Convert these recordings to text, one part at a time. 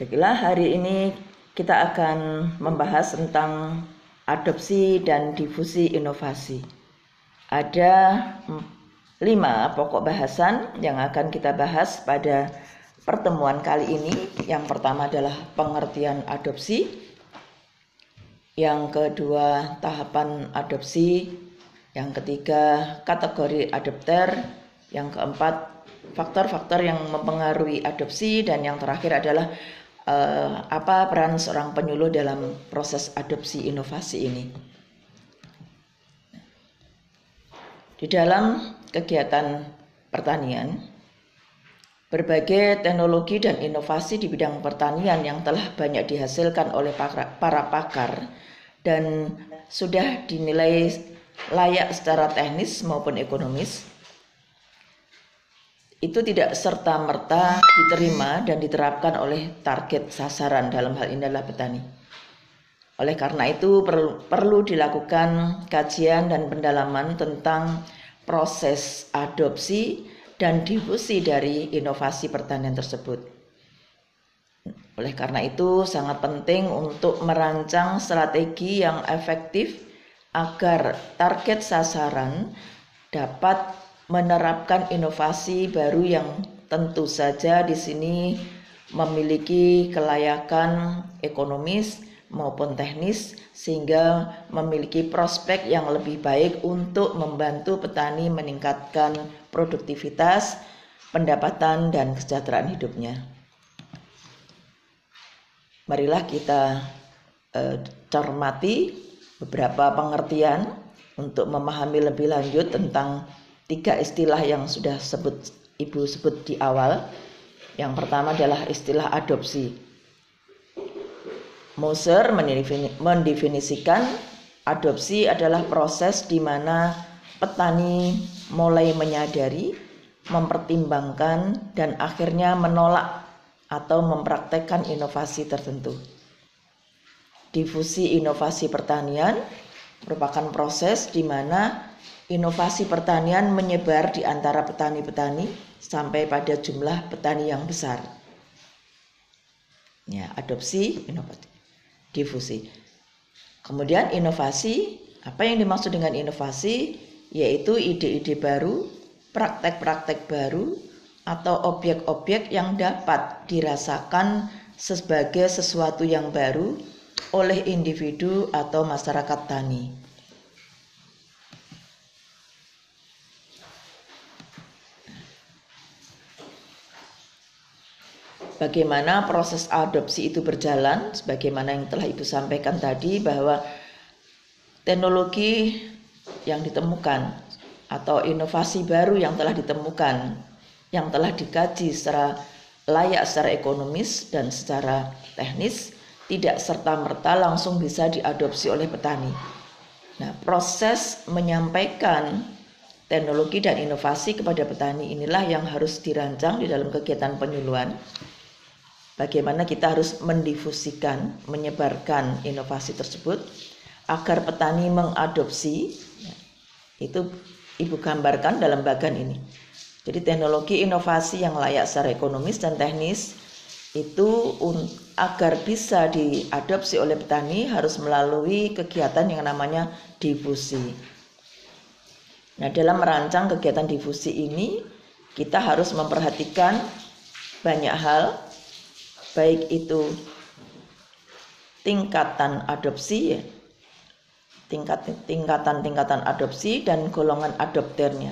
Baiklah, hari ini kita akan membahas tentang adopsi dan difusi inovasi. Ada lima pokok bahasan yang akan kita bahas pada pertemuan kali ini. Yang pertama adalah pengertian adopsi, yang kedua tahapan adopsi, yang ketiga kategori adopter, yang keempat faktor-faktor yang mempengaruhi adopsi dan yang terakhir adalah uh, apa peran seorang penyuluh dalam proses adopsi inovasi ini. Di dalam kegiatan pertanian, berbagai teknologi dan inovasi di bidang pertanian yang telah banyak dihasilkan oleh para pakar dan sudah dinilai layak secara teknis maupun ekonomis itu tidak serta-merta diterima dan diterapkan oleh target sasaran dalam hal ini adalah petani. Oleh karena itu perlu, perlu dilakukan kajian dan pendalaman tentang proses adopsi dan difusi dari inovasi pertanian tersebut. Oleh karena itu sangat penting untuk merancang strategi yang efektif agar target sasaran dapat menerapkan inovasi baru yang tentu saja di sini memiliki kelayakan ekonomis maupun teknis sehingga memiliki prospek yang lebih baik untuk membantu petani meningkatkan produktivitas, pendapatan dan kesejahteraan hidupnya. Marilah kita eh, cermati beberapa pengertian untuk memahami lebih lanjut tentang tiga istilah yang sudah sebut Ibu sebut di awal. Yang pertama adalah istilah adopsi. Moser mendefinisikan adopsi adalah proses di mana petani mulai menyadari, mempertimbangkan, dan akhirnya menolak atau mempraktekkan inovasi tertentu. Difusi inovasi pertanian merupakan proses di mana inovasi pertanian menyebar di antara petani-petani sampai pada jumlah petani yang besar. Ya, adopsi, inovasi, difusi. Kemudian inovasi, apa yang dimaksud dengan inovasi? Yaitu ide-ide baru, praktek-praktek baru, atau objek-objek yang dapat dirasakan sebagai sesuatu yang baru oleh individu atau masyarakat tani. Bagaimana proses adopsi itu berjalan sebagaimana yang telah Ibu sampaikan tadi bahwa teknologi yang ditemukan atau inovasi baru yang telah ditemukan yang telah dikaji secara layak secara ekonomis dan secara teknis tidak serta-merta langsung bisa diadopsi oleh petani. Nah, proses menyampaikan teknologi dan inovasi kepada petani inilah yang harus dirancang di dalam kegiatan penyuluhan bagaimana kita harus mendifusikan, menyebarkan inovasi tersebut agar petani mengadopsi. Itu Ibu gambarkan dalam bagan ini. Jadi teknologi inovasi yang layak secara ekonomis dan teknis itu agar bisa diadopsi oleh petani harus melalui kegiatan yang namanya difusi. Nah, dalam merancang kegiatan difusi ini kita harus memperhatikan banyak hal baik itu tingkatan adopsi ya tingkat tingkatan tingkatan adopsi dan golongan adopternya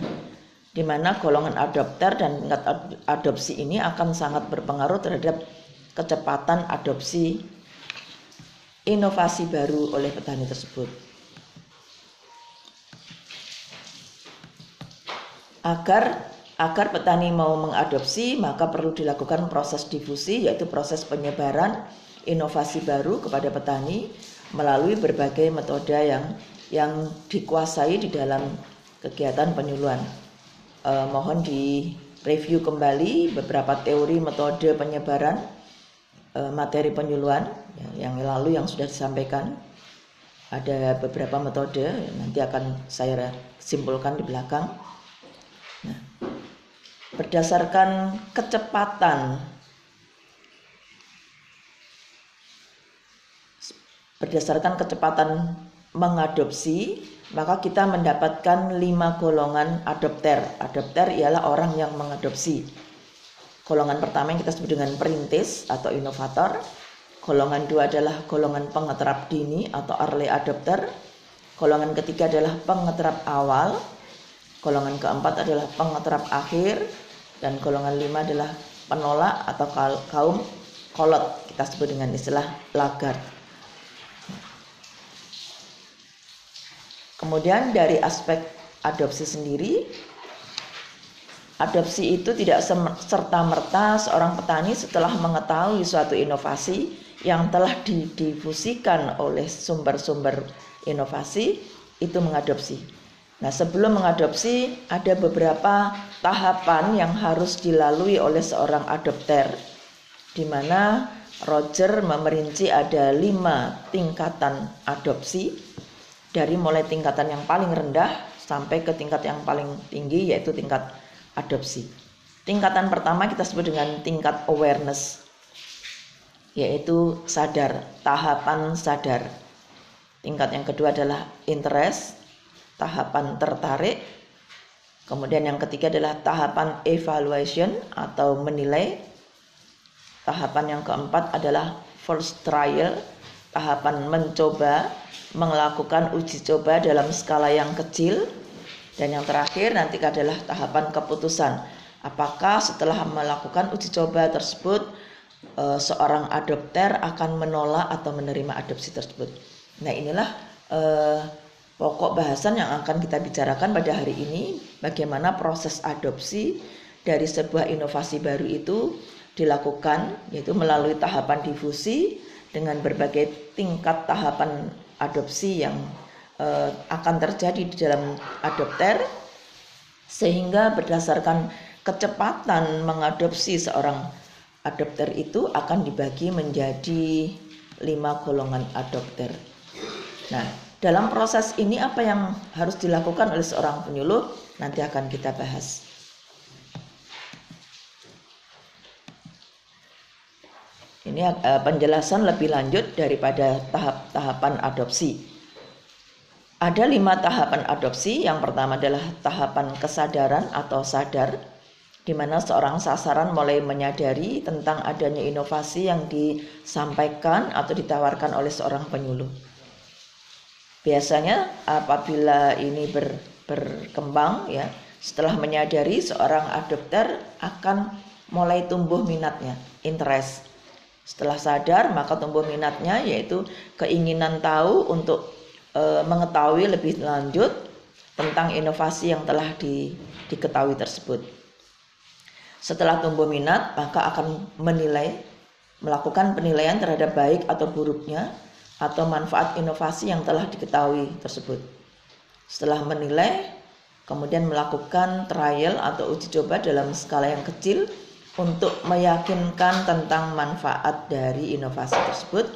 di mana golongan adopter dan tingkat adopsi ini akan sangat berpengaruh terhadap kecepatan adopsi inovasi baru oleh petani tersebut. Agar Agar petani mau mengadopsi, maka perlu dilakukan proses difusi, yaitu proses penyebaran inovasi baru kepada petani melalui berbagai metode yang yang dikuasai di dalam kegiatan penyuluhan. Eh, mohon di review kembali beberapa teori metode penyebaran eh, materi penyuluhan ya, yang lalu yang sudah disampaikan. Ada beberapa metode nanti akan saya simpulkan di belakang. Nah, berdasarkan kecepatan berdasarkan kecepatan mengadopsi, maka kita mendapatkan lima golongan adopter. Adopter ialah orang yang mengadopsi. Golongan pertama yang kita sebut dengan perintis atau inovator. Golongan dua adalah golongan pengeterap dini atau early adopter. Golongan ketiga adalah pengeterap awal. Golongan keempat adalah pengeterap akhir. Dan golongan lima adalah penolak atau kaum kolot. Kita sebut dengan istilah lagarde. Kemudian dari aspek adopsi sendiri, adopsi itu tidak serta-merta seorang petani setelah mengetahui suatu inovasi yang telah didifusikan oleh sumber-sumber inovasi itu mengadopsi. Nah, sebelum mengadopsi ada beberapa tahapan yang harus dilalui oleh seorang adopter di mana Roger memerinci ada lima tingkatan adopsi dari mulai tingkatan yang paling rendah sampai ke tingkat yang paling tinggi yaitu tingkat adopsi. Tingkatan pertama kita sebut dengan tingkat awareness yaitu sadar, tahapan sadar. Tingkat yang kedua adalah interest, tahapan tertarik. Kemudian yang ketiga adalah tahapan evaluation atau menilai. Tahapan yang keempat adalah first trial, tahapan mencoba melakukan uji coba dalam skala yang kecil dan yang terakhir nanti adalah tahapan keputusan apakah setelah melakukan uji coba tersebut eh, seorang adopter akan menolak atau menerima adopsi tersebut nah inilah eh, pokok bahasan yang akan kita bicarakan pada hari ini bagaimana proses adopsi dari sebuah inovasi baru itu dilakukan yaitu melalui tahapan difusi dengan berbagai tingkat tahapan adopsi yang uh, akan terjadi di dalam adopter sehingga berdasarkan kecepatan mengadopsi seorang adopter itu akan dibagi menjadi lima golongan adopter. Nah, dalam proses ini apa yang harus dilakukan oleh seorang penyuluh nanti akan kita bahas. Ini uh, penjelasan lebih lanjut daripada tahap-tahapan adopsi. Ada lima tahapan adopsi. Yang pertama adalah tahapan kesadaran atau sadar, di mana seorang sasaran mulai menyadari tentang adanya inovasi yang disampaikan atau ditawarkan oleh seorang penyuluh. Biasanya apabila ini ber, berkembang ya, setelah menyadari seorang adopter akan mulai tumbuh minatnya, interest setelah sadar maka tumbuh minatnya yaitu keinginan tahu untuk e, mengetahui lebih lanjut tentang inovasi yang telah di, diketahui tersebut. Setelah tumbuh minat maka akan menilai melakukan penilaian terhadap baik atau buruknya atau manfaat inovasi yang telah diketahui tersebut. Setelah menilai, kemudian melakukan trial atau uji coba dalam skala yang kecil untuk meyakinkan tentang manfaat dari inovasi tersebut.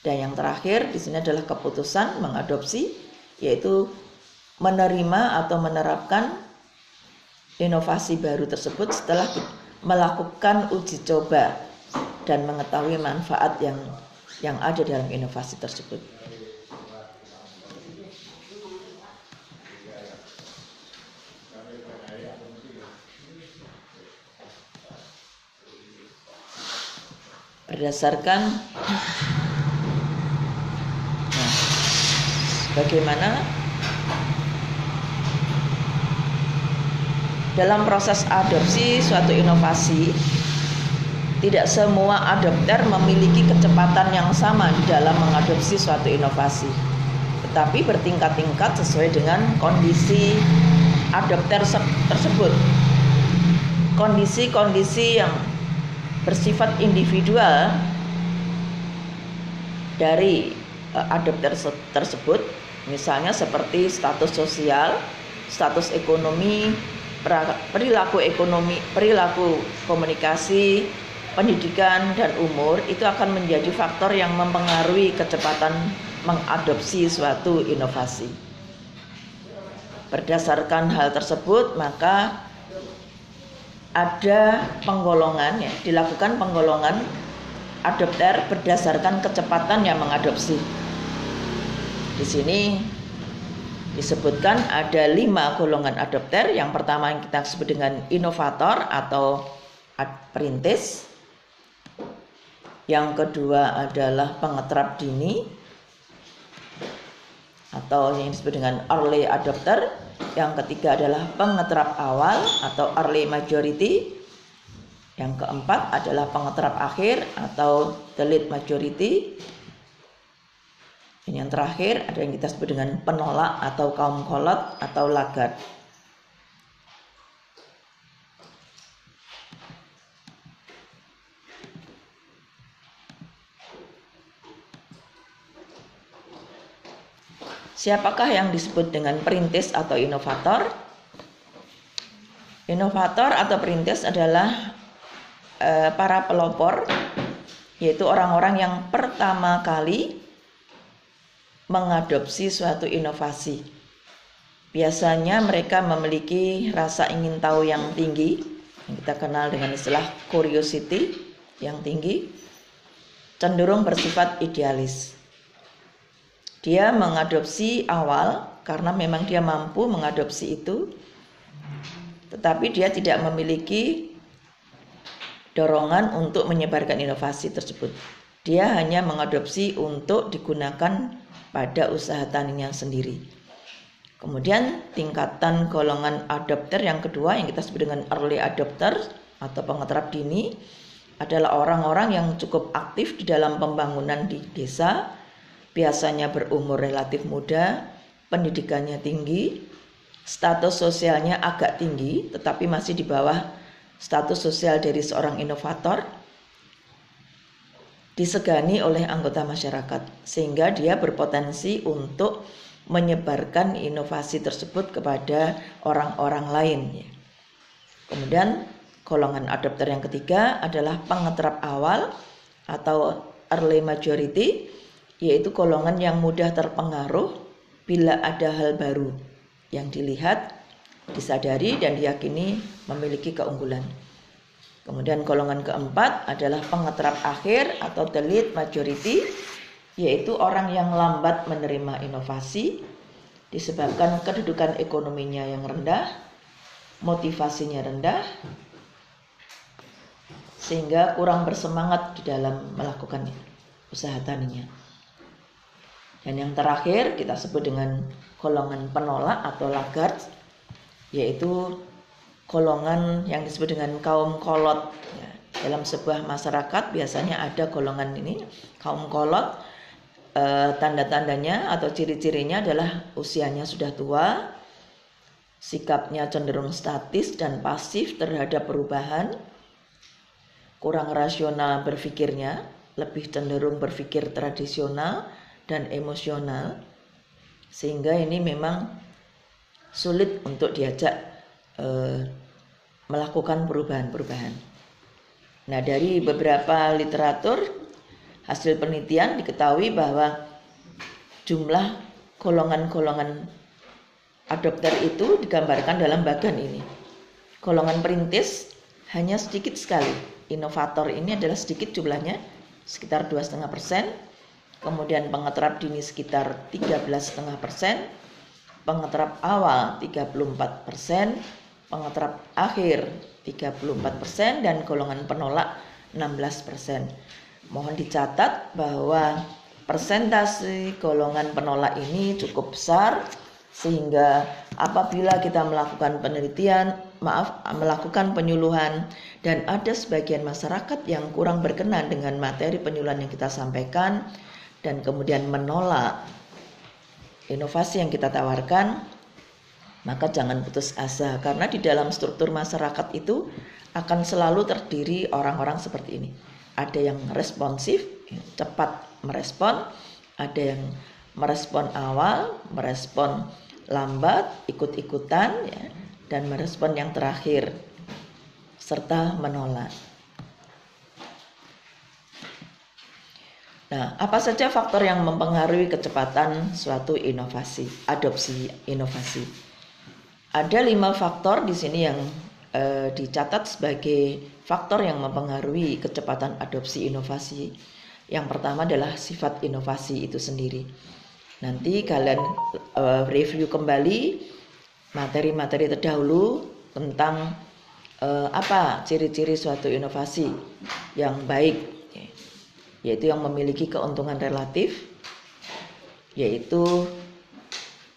Dan yang terakhir di sini adalah keputusan mengadopsi yaitu menerima atau menerapkan inovasi baru tersebut setelah melakukan uji coba dan mengetahui manfaat yang yang ada dalam inovasi tersebut. berdasarkan nah, bagaimana dalam proses adopsi suatu inovasi tidak semua adopter memiliki kecepatan yang sama di dalam mengadopsi suatu inovasi. Tetapi bertingkat-tingkat sesuai dengan kondisi adopter tersebut. Kondisi-kondisi yang bersifat individual dari uh, adopter tersebut misalnya seperti status sosial, status ekonomi, perilaku ekonomi, perilaku komunikasi, pendidikan dan umur itu akan menjadi faktor yang mempengaruhi kecepatan mengadopsi suatu inovasi. Berdasarkan hal tersebut, maka ada penggolongan ya, dilakukan penggolongan adopter berdasarkan kecepatan yang mengadopsi. Di sini disebutkan ada lima golongan adopter. Yang pertama yang kita sebut dengan inovator atau perintis. Yang kedua adalah pengeterap dini atau yang disebut dengan early adopter. Yang ketiga adalah pengeterap awal atau early majority. Yang keempat adalah pengeterap akhir atau the late majority. Dan yang terakhir ada yang kita sebut dengan penolak atau kaum kolot atau lagat. Siapakah yang disebut dengan perintis atau inovator? Inovator atau perintis adalah e, para pelopor, yaitu orang-orang yang pertama kali mengadopsi suatu inovasi. Biasanya mereka memiliki rasa ingin tahu yang tinggi, yang kita kenal dengan istilah curiosity yang tinggi, cenderung bersifat idealis. Dia mengadopsi awal karena memang dia mampu mengadopsi itu, tetapi dia tidak memiliki dorongan untuk menyebarkan inovasi tersebut. Dia hanya mengadopsi untuk digunakan pada usaha taninya sendiri. Kemudian tingkatan golongan adopter yang kedua yang kita sebut dengan early adopter atau pengeterap dini adalah orang-orang yang cukup aktif di dalam pembangunan di desa, biasanya berumur relatif muda, pendidikannya tinggi, status sosialnya agak tinggi tetapi masih di bawah status sosial dari seorang inovator disegani oleh anggota masyarakat sehingga dia berpotensi untuk menyebarkan inovasi tersebut kepada orang-orang lain Kemudian golongan adopter yang ketiga adalah pengeterap awal atau early majority yaitu golongan yang mudah terpengaruh bila ada hal baru yang dilihat, disadari dan diyakini memiliki keunggulan. Kemudian golongan keempat adalah pengeterap akhir atau the lead majority, yaitu orang yang lambat menerima inovasi disebabkan kedudukan ekonominya yang rendah, motivasinya rendah, sehingga kurang bersemangat di dalam melakukan usaha taninya. Dan yang terakhir kita sebut dengan golongan penolak atau lagarde, yaitu golongan yang disebut dengan kaum kolot. Ya, dalam sebuah masyarakat biasanya ada golongan ini kaum kolot. E, tanda-tandanya atau ciri-cirinya adalah usianya sudah tua sikapnya cenderung statis dan pasif terhadap perubahan kurang rasional berpikirnya lebih cenderung berpikir tradisional dan emosional sehingga ini memang sulit untuk diajak Eh, melakukan perubahan-perubahan. Nah, dari beberapa literatur hasil penelitian diketahui bahwa jumlah golongan-golongan adopter itu digambarkan dalam bagan ini. Golongan perintis hanya sedikit sekali. Inovator ini adalah sedikit jumlahnya, sekitar 2,5 persen. Kemudian pengeterap dini sekitar 13,5 persen. Pengeterap awal 34 persen pengeterap akhir 34% dan golongan penolak 16%. Mohon dicatat bahwa persentase golongan penolak ini cukup besar sehingga apabila kita melakukan penelitian, maaf, melakukan penyuluhan dan ada sebagian masyarakat yang kurang berkenan dengan materi penyuluhan yang kita sampaikan dan kemudian menolak inovasi yang kita tawarkan, maka jangan putus asa karena di dalam struktur masyarakat itu akan selalu terdiri orang-orang seperti ini. Ada yang responsif, cepat merespon, ada yang merespon awal, merespon lambat, ikut-ikutan ya, dan merespon yang terakhir serta menolak. Nah, apa saja faktor yang mempengaruhi kecepatan suatu inovasi, adopsi inovasi? Ada lima faktor di sini yang eh, dicatat sebagai faktor yang mempengaruhi kecepatan adopsi inovasi. Yang pertama adalah sifat inovasi itu sendiri. Nanti kalian uh, review kembali materi-materi terdahulu tentang uh, apa ciri-ciri suatu inovasi yang baik, yaitu yang memiliki keuntungan relatif, yaitu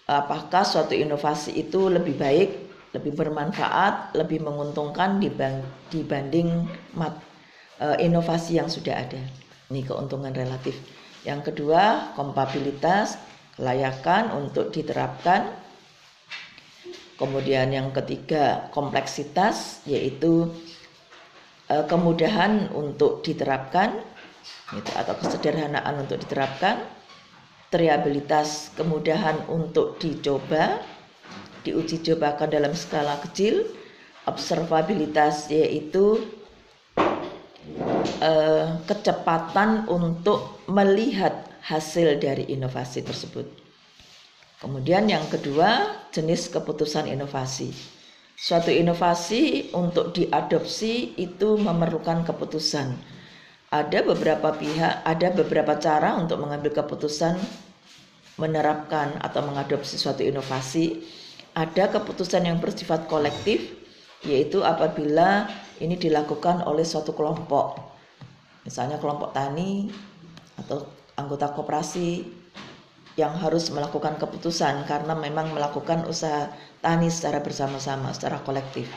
apakah suatu inovasi itu lebih baik, lebih bermanfaat, lebih menguntungkan dibanding mat, uh, inovasi yang sudah ada. Ini keuntungan relatif. Yang kedua, kompabilitas layakan untuk diterapkan. Kemudian yang ketiga kompleksitas yaitu e, kemudahan untuk diterapkan gitu, atau kesederhanaan untuk diterapkan. Triabilitas kemudahan untuk dicoba, diuji cobakan dalam skala kecil. Observabilitas yaitu e, kecepatan untuk melihat hasil dari inovasi tersebut. Kemudian yang kedua, jenis keputusan inovasi. Suatu inovasi untuk diadopsi itu memerlukan keputusan. Ada beberapa pihak, ada beberapa cara untuk mengambil keputusan menerapkan atau mengadopsi suatu inovasi. Ada keputusan yang bersifat kolektif, yaitu apabila ini dilakukan oleh suatu kelompok. Misalnya kelompok tani atau anggota koperasi yang harus melakukan keputusan karena memang melakukan usaha tani secara bersama-sama, secara kolektif.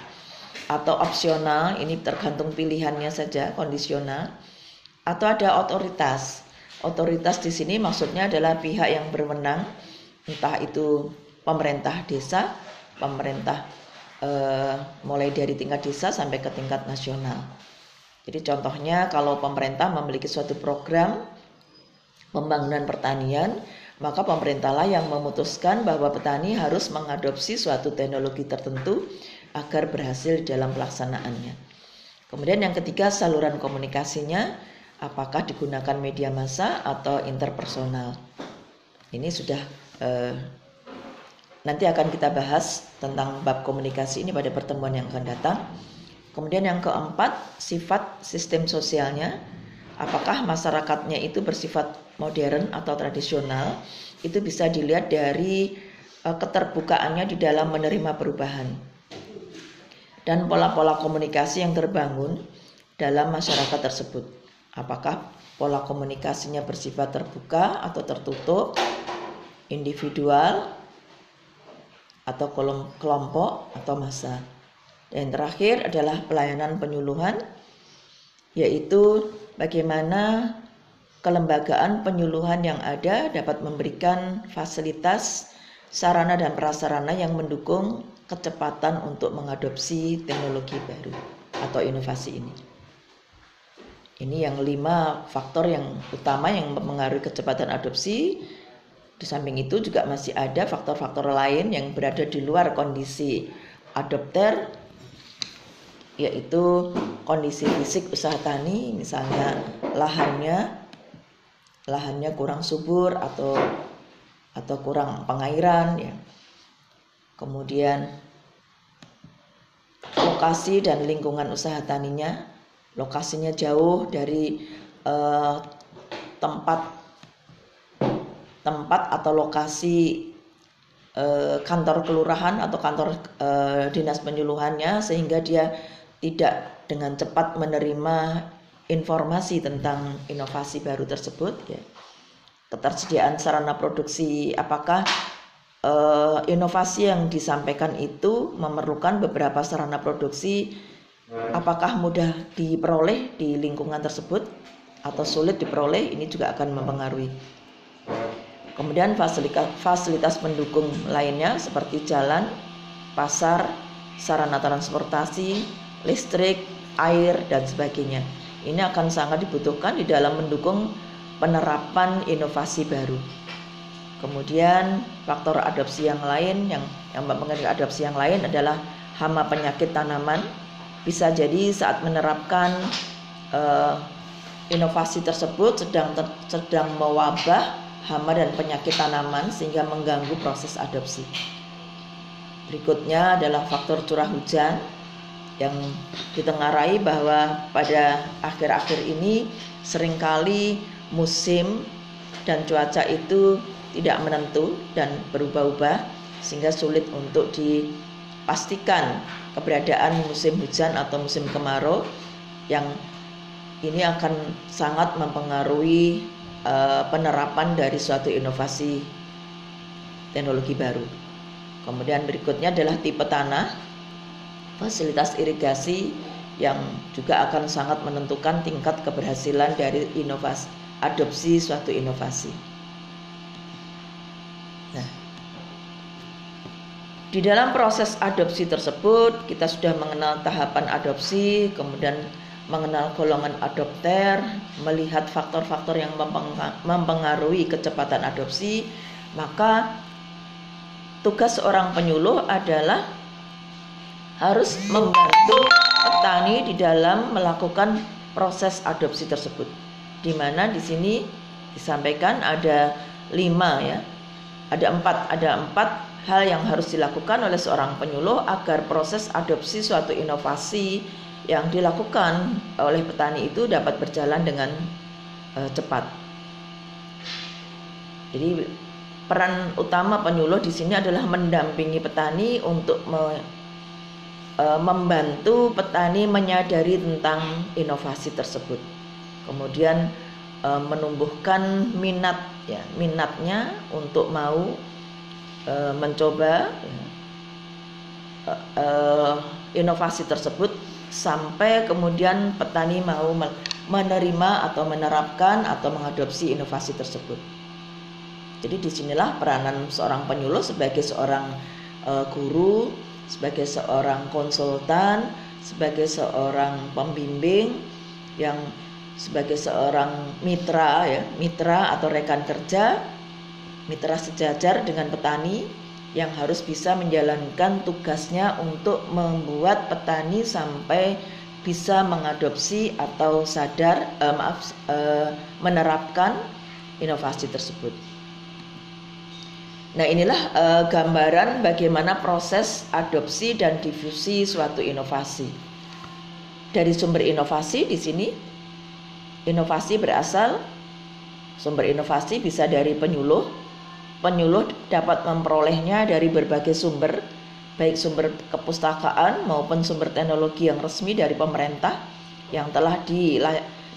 Atau opsional, ini tergantung pilihannya saja, kondisional. Atau ada otoritas. Otoritas di sini maksudnya adalah pihak yang berwenang, entah itu pemerintah desa, pemerintah eh, mulai dari tingkat desa sampai ke tingkat nasional. Jadi contohnya kalau pemerintah memiliki suatu program pembangunan pertanian, maka pemerintahlah yang memutuskan bahwa petani harus mengadopsi suatu teknologi tertentu agar berhasil dalam pelaksanaannya. Kemudian yang ketiga saluran komunikasinya apakah digunakan media massa atau interpersonal. Ini sudah eh, nanti akan kita bahas tentang bab komunikasi ini pada pertemuan yang akan datang. Kemudian yang keempat sifat sistem sosialnya apakah masyarakatnya itu bersifat modern atau tradisional itu bisa dilihat dari uh, keterbukaannya di dalam menerima perubahan dan pola-pola komunikasi yang terbangun dalam masyarakat tersebut. Apakah pola komunikasinya bersifat terbuka atau tertutup, individual atau kelompok atau masa. Dan terakhir adalah pelayanan penyuluhan yaitu bagaimana kelembagaan penyuluhan yang ada dapat memberikan fasilitas sarana dan prasarana yang mendukung kecepatan untuk mengadopsi teknologi baru atau inovasi ini. Ini yang lima faktor yang utama yang mempengaruhi kecepatan adopsi. Di samping itu juga masih ada faktor-faktor lain yang berada di luar kondisi adopter yaitu kondisi fisik usaha tani misalnya lahannya lahannya kurang subur atau atau kurang pengairan ya. Kemudian lokasi dan lingkungan usaha taninya, lokasinya jauh dari eh, tempat tempat atau lokasi eh, kantor kelurahan atau kantor eh, dinas penyuluhannya sehingga dia tidak dengan cepat menerima informasi tentang inovasi baru tersebut ya. Ketersediaan sarana produksi apakah uh, inovasi yang disampaikan itu memerlukan beberapa sarana produksi apakah mudah diperoleh di lingkungan tersebut atau sulit diperoleh ini juga akan mempengaruhi kemudian fasilitas fasilitas pendukung lainnya seperti jalan pasar sarana transportasi listrik air dan sebagainya ini akan sangat dibutuhkan di dalam mendukung penerapan inovasi baru. Kemudian faktor adopsi yang lain yang yang mempengaruhi adopsi yang lain adalah hama penyakit tanaman. Bisa jadi saat menerapkan uh, inovasi tersebut sedang ter, sedang mewabah hama dan penyakit tanaman sehingga mengganggu proses adopsi. Berikutnya adalah faktor curah hujan yang ditengarai bahwa pada akhir-akhir ini sering kali musim dan cuaca itu tidak menentu dan berubah-ubah sehingga sulit untuk dipastikan keberadaan musim hujan atau musim kemarau yang ini akan sangat mempengaruhi uh, penerapan dari suatu inovasi teknologi baru. Kemudian berikutnya adalah tipe tanah, fasilitas irigasi yang juga akan sangat menentukan tingkat keberhasilan dari inovasi adopsi suatu inovasi. Nah, di dalam proses adopsi tersebut kita sudah mengenal tahapan adopsi, kemudian mengenal golongan adopter, melihat faktor-faktor yang mempengaruhi kecepatan adopsi, maka tugas seorang penyuluh adalah harus membantu petani di dalam melakukan proses adopsi tersebut. Di mana di sini disampaikan ada lima ya, ada empat, ada empat hal yang harus dilakukan oleh seorang penyuluh agar proses adopsi suatu inovasi yang dilakukan oleh petani itu dapat berjalan dengan uh, cepat. Jadi peran utama penyuluh di sini adalah mendampingi petani untuk me, uh, membantu petani menyadari tentang inovasi tersebut kemudian e, menumbuhkan minat ya minatnya untuk mau e, mencoba e, e, inovasi tersebut sampai kemudian petani mau menerima atau menerapkan atau mengadopsi inovasi tersebut. Jadi di sinilah peranan seorang penyuluh sebagai seorang guru, sebagai seorang konsultan, sebagai seorang pembimbing yang sebagai seorang mitra ya, mitra atau rekan kerja, mitra sejajar dengan petani yang harus bisa menjalankan tugasnya untuk membuat petani sampai bisa mengadopsi atau sadar eh, maaf eh, menerapkan inovasi tersebut. Nah, inilah eh, gambaran bagaimana proses adopsi dan difusi suatu inovasi. Dari sumber inovasi di sini Inovasi berasal sumber inovasi bisa dari penyuluh. Penyuluh dapat memperolehnya dari berbagai sumber, baik sumber kepustakaan maupun sumber teknologi yang resmi dari pemerintah yang telah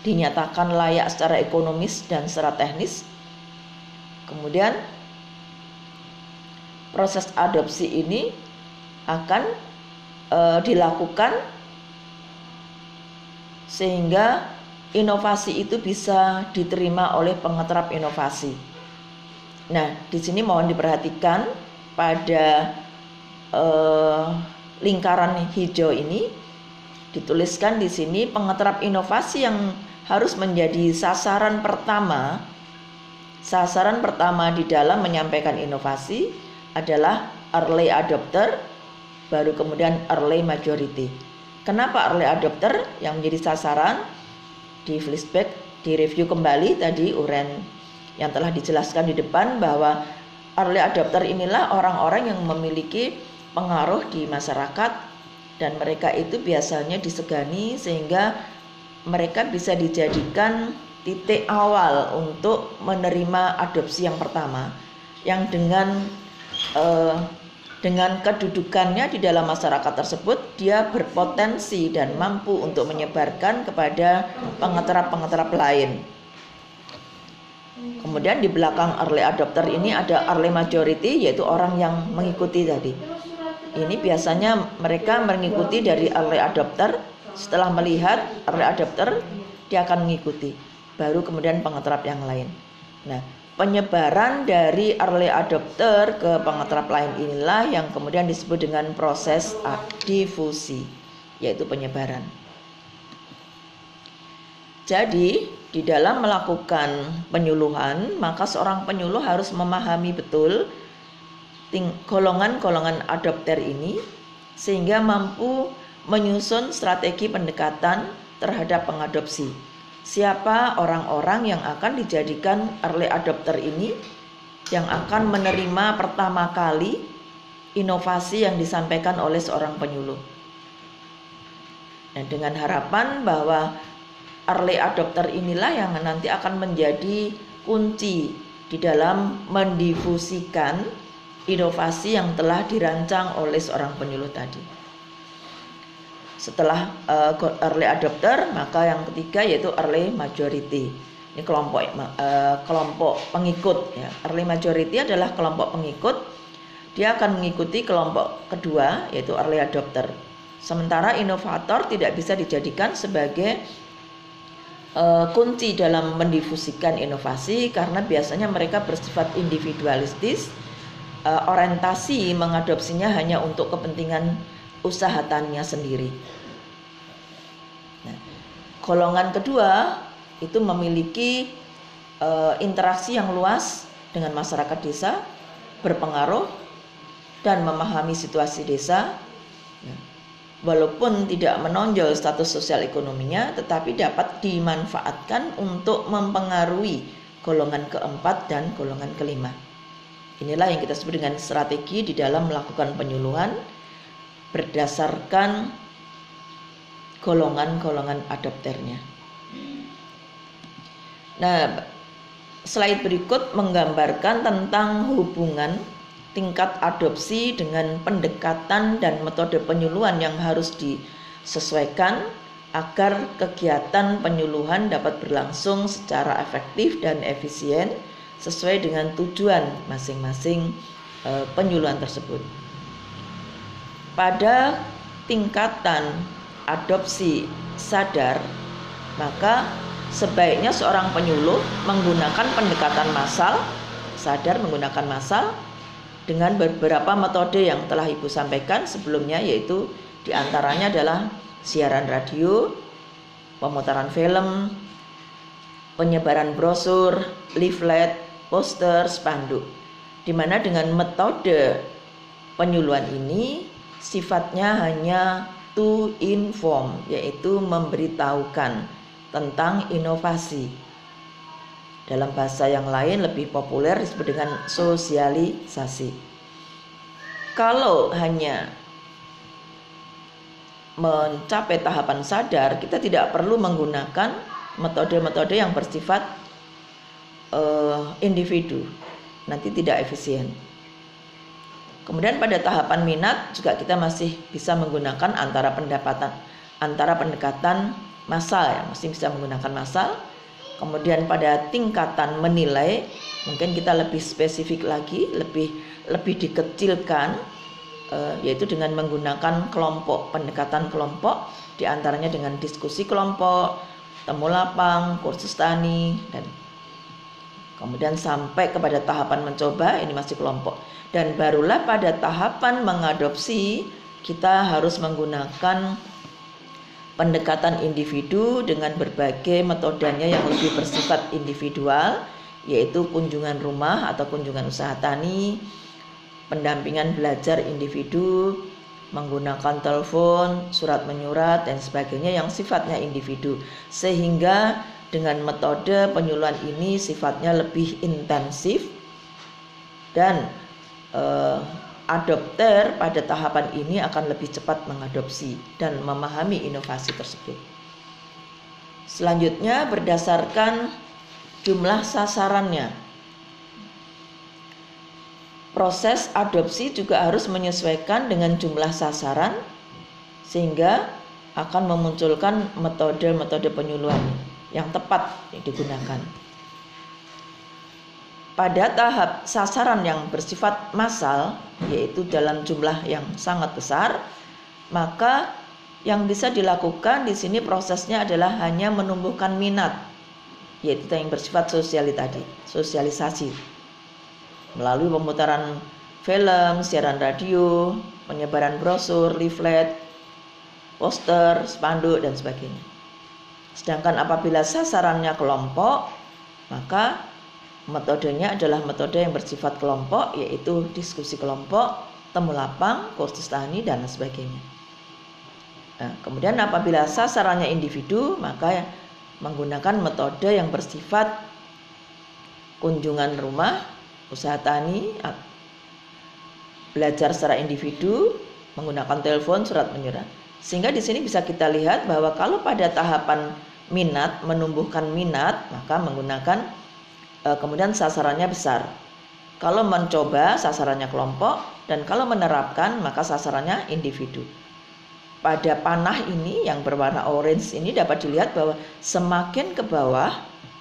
dinyatakan layak secara ekonomis dan secara teknis. Kemudian proses adopsi ini akan e, dilakukan sehingga inovasi itu bisa diterima oleh pengeterap inovasi. Nah, di sini mohon diperhatikan pada eh, lingkaran hijau ini dituliskan di sini pengeterap inovasi yang harus menjadi sasaran pertama. Sasaran pertama di dalam menyampaikan inovasi adalah early adopter, baru kemudian early majority. Kenapa early adopter yang menjadi sasaran? di flashback di review kembali tadi uren yang telah dijelaskan di depan bahwa early adopter inilah orang-orang yang memiliki pengaruh di masyarakat dan mereka itu biasanya disegani sehingga mereka bisa dijadikan titik awal untuk menerima adopsi yang pertama yang dengan uh, dengan kedudukannya di dalam masyarakat tersebut, dia berpotensi dan mampu untuk menyebarkan kepada pengeterap-pengeterap lain. Kemudian di belakang early adopter ini ada early majority yaitu orang yang mengikuti tadi. Ini biasanya mereka mengikuti dari early adopter setelah melihat early adopter dia akan mengikuti baru kemudian pengeterap yang lain. Nah, penyebaran dari early adopter ke pengeterap lain inilah yang kemudian disebut dengan proses difusi yaitu penyebaran. Jadi, di dalam melakukan penyuluhan, maka seorang penyuluh harus memahami betul golongan-golongan adopter ini sehingga mampu menyusun strategi pendekatan terhadap pengadopsi siapa orang-orang yang akan dijadikan early adopter ini yang akan menerima pertama kali inovasi yang disampaikan oleh seorang penyuluh. Dan dengan harapan bahwa early adopter inilah yang nanti akan menjadi kunci di dalam mendifusikan inovasi yang telah dirancang oleh seorang penyuluh tadi. Setelah uh, early adopter, maka yang ketiga yaitu early majority. Ini kelompok uh, kelompok pengikut ya. Early majority adalah kelompok pengikut. Dia akan mengikuti kelompok kedua yaitu early adopter. Sementara inovator tidak bisa dijadikan sebagai uh, kunci dalam mendifusikan inovasi karena biasanya mereka bersifat individualistis, uh, orientasi mengadopsinya hanya untuk kepentingan usaha taninya sendiri. Nah, golongan kedua itu memiliki uh, interaksi yang luas dengan masyarakat desa, berpengaruh dan memahami situasi desa. Walaupun tidak menonjol status sosial ekonominya tetapi dapat dimanfaatkan untuk mempengaruhi golongan keempat dan golongan kelima. Inilah yang kita sebut dengan strategi di dalam melakukan penyuluhan berdasarkan golongan-golongan adopternya. Nah, slide berikut menggambarkan tentang hubungan tingkat adopsi dengan pendekatan dan metode penyuluhan yang harus disesuaikan agar kegiatan penyuluhan dapat berlangsung secara efektif dan efisien sesuai dengan tujuan masing-masing e, penyuluhan tersebut. Pada tingkatan adopsi sadar, maka sebaiknya seorang penyuluh menggunakan pendekatan massal, sadar menggunakan massal dengan beberapa metode yang telah Ibu sampaikan sebelumnya yaitu di antaranya adalah siaran radio, pemutaran film, penyebaran brosur, leaflet, poster, spanduk. Di mana dengan metode penyuluhan ini sifatnya hanya to inform yaitu memberitahukan tentang inovasi dalam bahasa yang lain lebih populer disebut dengan sosialisasi. Kalau hanya mencapai tahapan sadar, kita tidak perlu menggunakan metode-metode yang bersifat uh, individu, nanti tidak efisien. Kemudian pada tahapan minat juga kita masih bisa menggunakan antara pendapatan antara pendekatan massal ya, masih bisa menggunakan massal Kemudian pada tingkatan menilai mungkin kita lebih spesifik lagi, lebih lebih dikecilkan uh, yaitu dengan menggunakan kelompok, pendekatan kelompok di antaranya dengan diskusi kelompok, temu lapang, kursus tani dan kemudian sampai kepada tahapan mencoba ini masih kelompok. Dan barulah pada tahapan mengadopsi kita harus menggunakan pendekatan individu dengan berbagai metodenya yang lebih bersifat individual yaitu kunjungan rumah atau kunjungan usaha tani, pendampingan belajar individu, menggunakan telepon, surat menyurat dan sebagainya yang sifatnya individu. Sehingga dengan metode penyuluhan ini sifatnya lebih intensif dan eh, adopter pada tahapan ini akan lebih cepat mengadopsi dan memahami inovasi tersebut. Selanjutnya berdasarkan jumlah sasarannya. Proses adopsi juga harus menyesuaikan dengan jumlah sasaran sehingga akan memunculkan metode-metode penyuluhan yang tepat yang digunakan pada tahap sasaran yang bersifat massal yaitu dalam jumlah yang sangat besar maka yang bisa dilakukan di sini prosesnya adalah hanya menumbuhkan minat yaitu yang bersifat sosiali tadi sosialisasi melalui pemutaran film, siaran radio, penyebaran brosur, leaflet, poster, spanduk dan sebagainya. Sedangkan apabila sasarannya kelompok, maka Metodenya adalah metode yang bersifat kelompok yaitu diskusi kelompok, temu lapang, kursus tani dan sebagainya. Nah, kemudian apabila sasarannya individu maka menggunakan metode yang bersifat kunjungan rumah, usaha tani, belajar secara individu, menggunakan telepon, surat menyurat. Sehingga di sini bisa kita lihat bahwa kalau pada tahapan minat, menumbuhkan minat, maka menggunakan kemudian sasarannya besar. Kalau mencoba sasarannya kelompok dan kalau menerapkan maka sasarannya individu. Pada panah ini yang berwarna orange ini dapat dilihat bahwa semakin ke bawah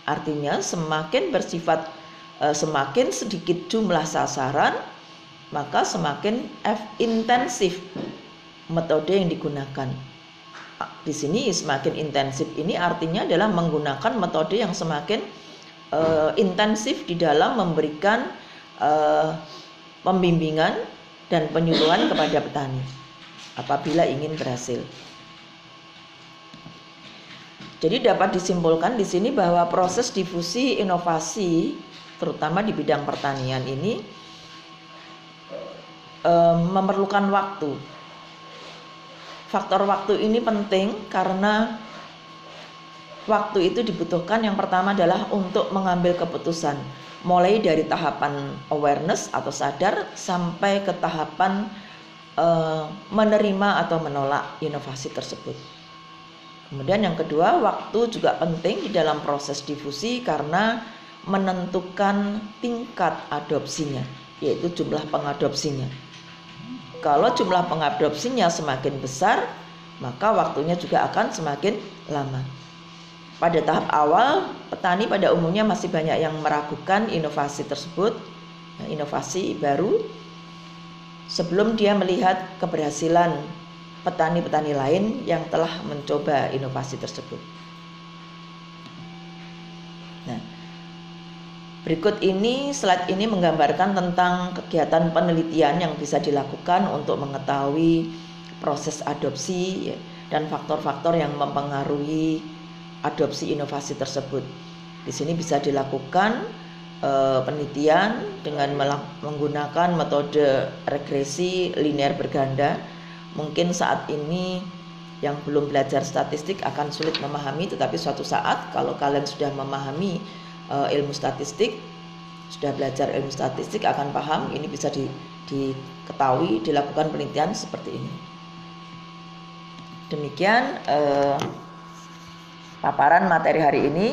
artinya semakin bersifat e, semakin sedikit jumlah sasaran maka semakin F intensif metode yang digunakan. Di sini semakin intensif ini artinya adalah menggunakan metode yang semakin uh, intensif di dalam memberikan uh, pembimbingan dan penyuluhan kepada petani apabila ingin berhasil. Jadi dapat disimpulkan di sini bahwa proses difusi inovasi terutama di bidang pertanian ini memerlukan waktu Faktor waktu ini penting karena waktu itu dibutuhkan yang pertama adalah untuk mengambil keputusan mulai dari tahapan awareness atau sadar sampai ke tahapan uh, menerima atau menolak inovasi tersebut. Kemudian yang kedua, waktu juga penting di dalam proses difusi karena menentukan tingkat adopsinya, yaitu jumlah pengadopsinya. Kalau jumlah pengadopsinya semakin besar, maka waktunya juga akan semakin lama. Pada tahap awal, petani pada umumnya masih banyak yang meragukan inovasi tersebut, ya, inovasi baru, sebelum dia melihat keberhasilan petani-petani lain yang telah mencoba inovasi tersebut. Nah, Berikut ini slide ini menggambarkan tentang kegiatan penelitian yang bisa dilakukan untuk mengetahui proses adopsi ya, dan faktor-faktor yang mempengaruhi adopsi inovasi tersebut. Di sini bisa dilakukan e, penelitian dengan menggunakan metode regresi linear berganda. Mungkin saat ini yang belum belajar statistik akan sulit memahami, tetapi suatu saat kalau kalian sudah memahami uh, ilmu statistik sudah belajar ilmu statistik akan paham ini bisa di, diketahui dilakukan penelitian seperti ini demikian uh, paparan materi hari ini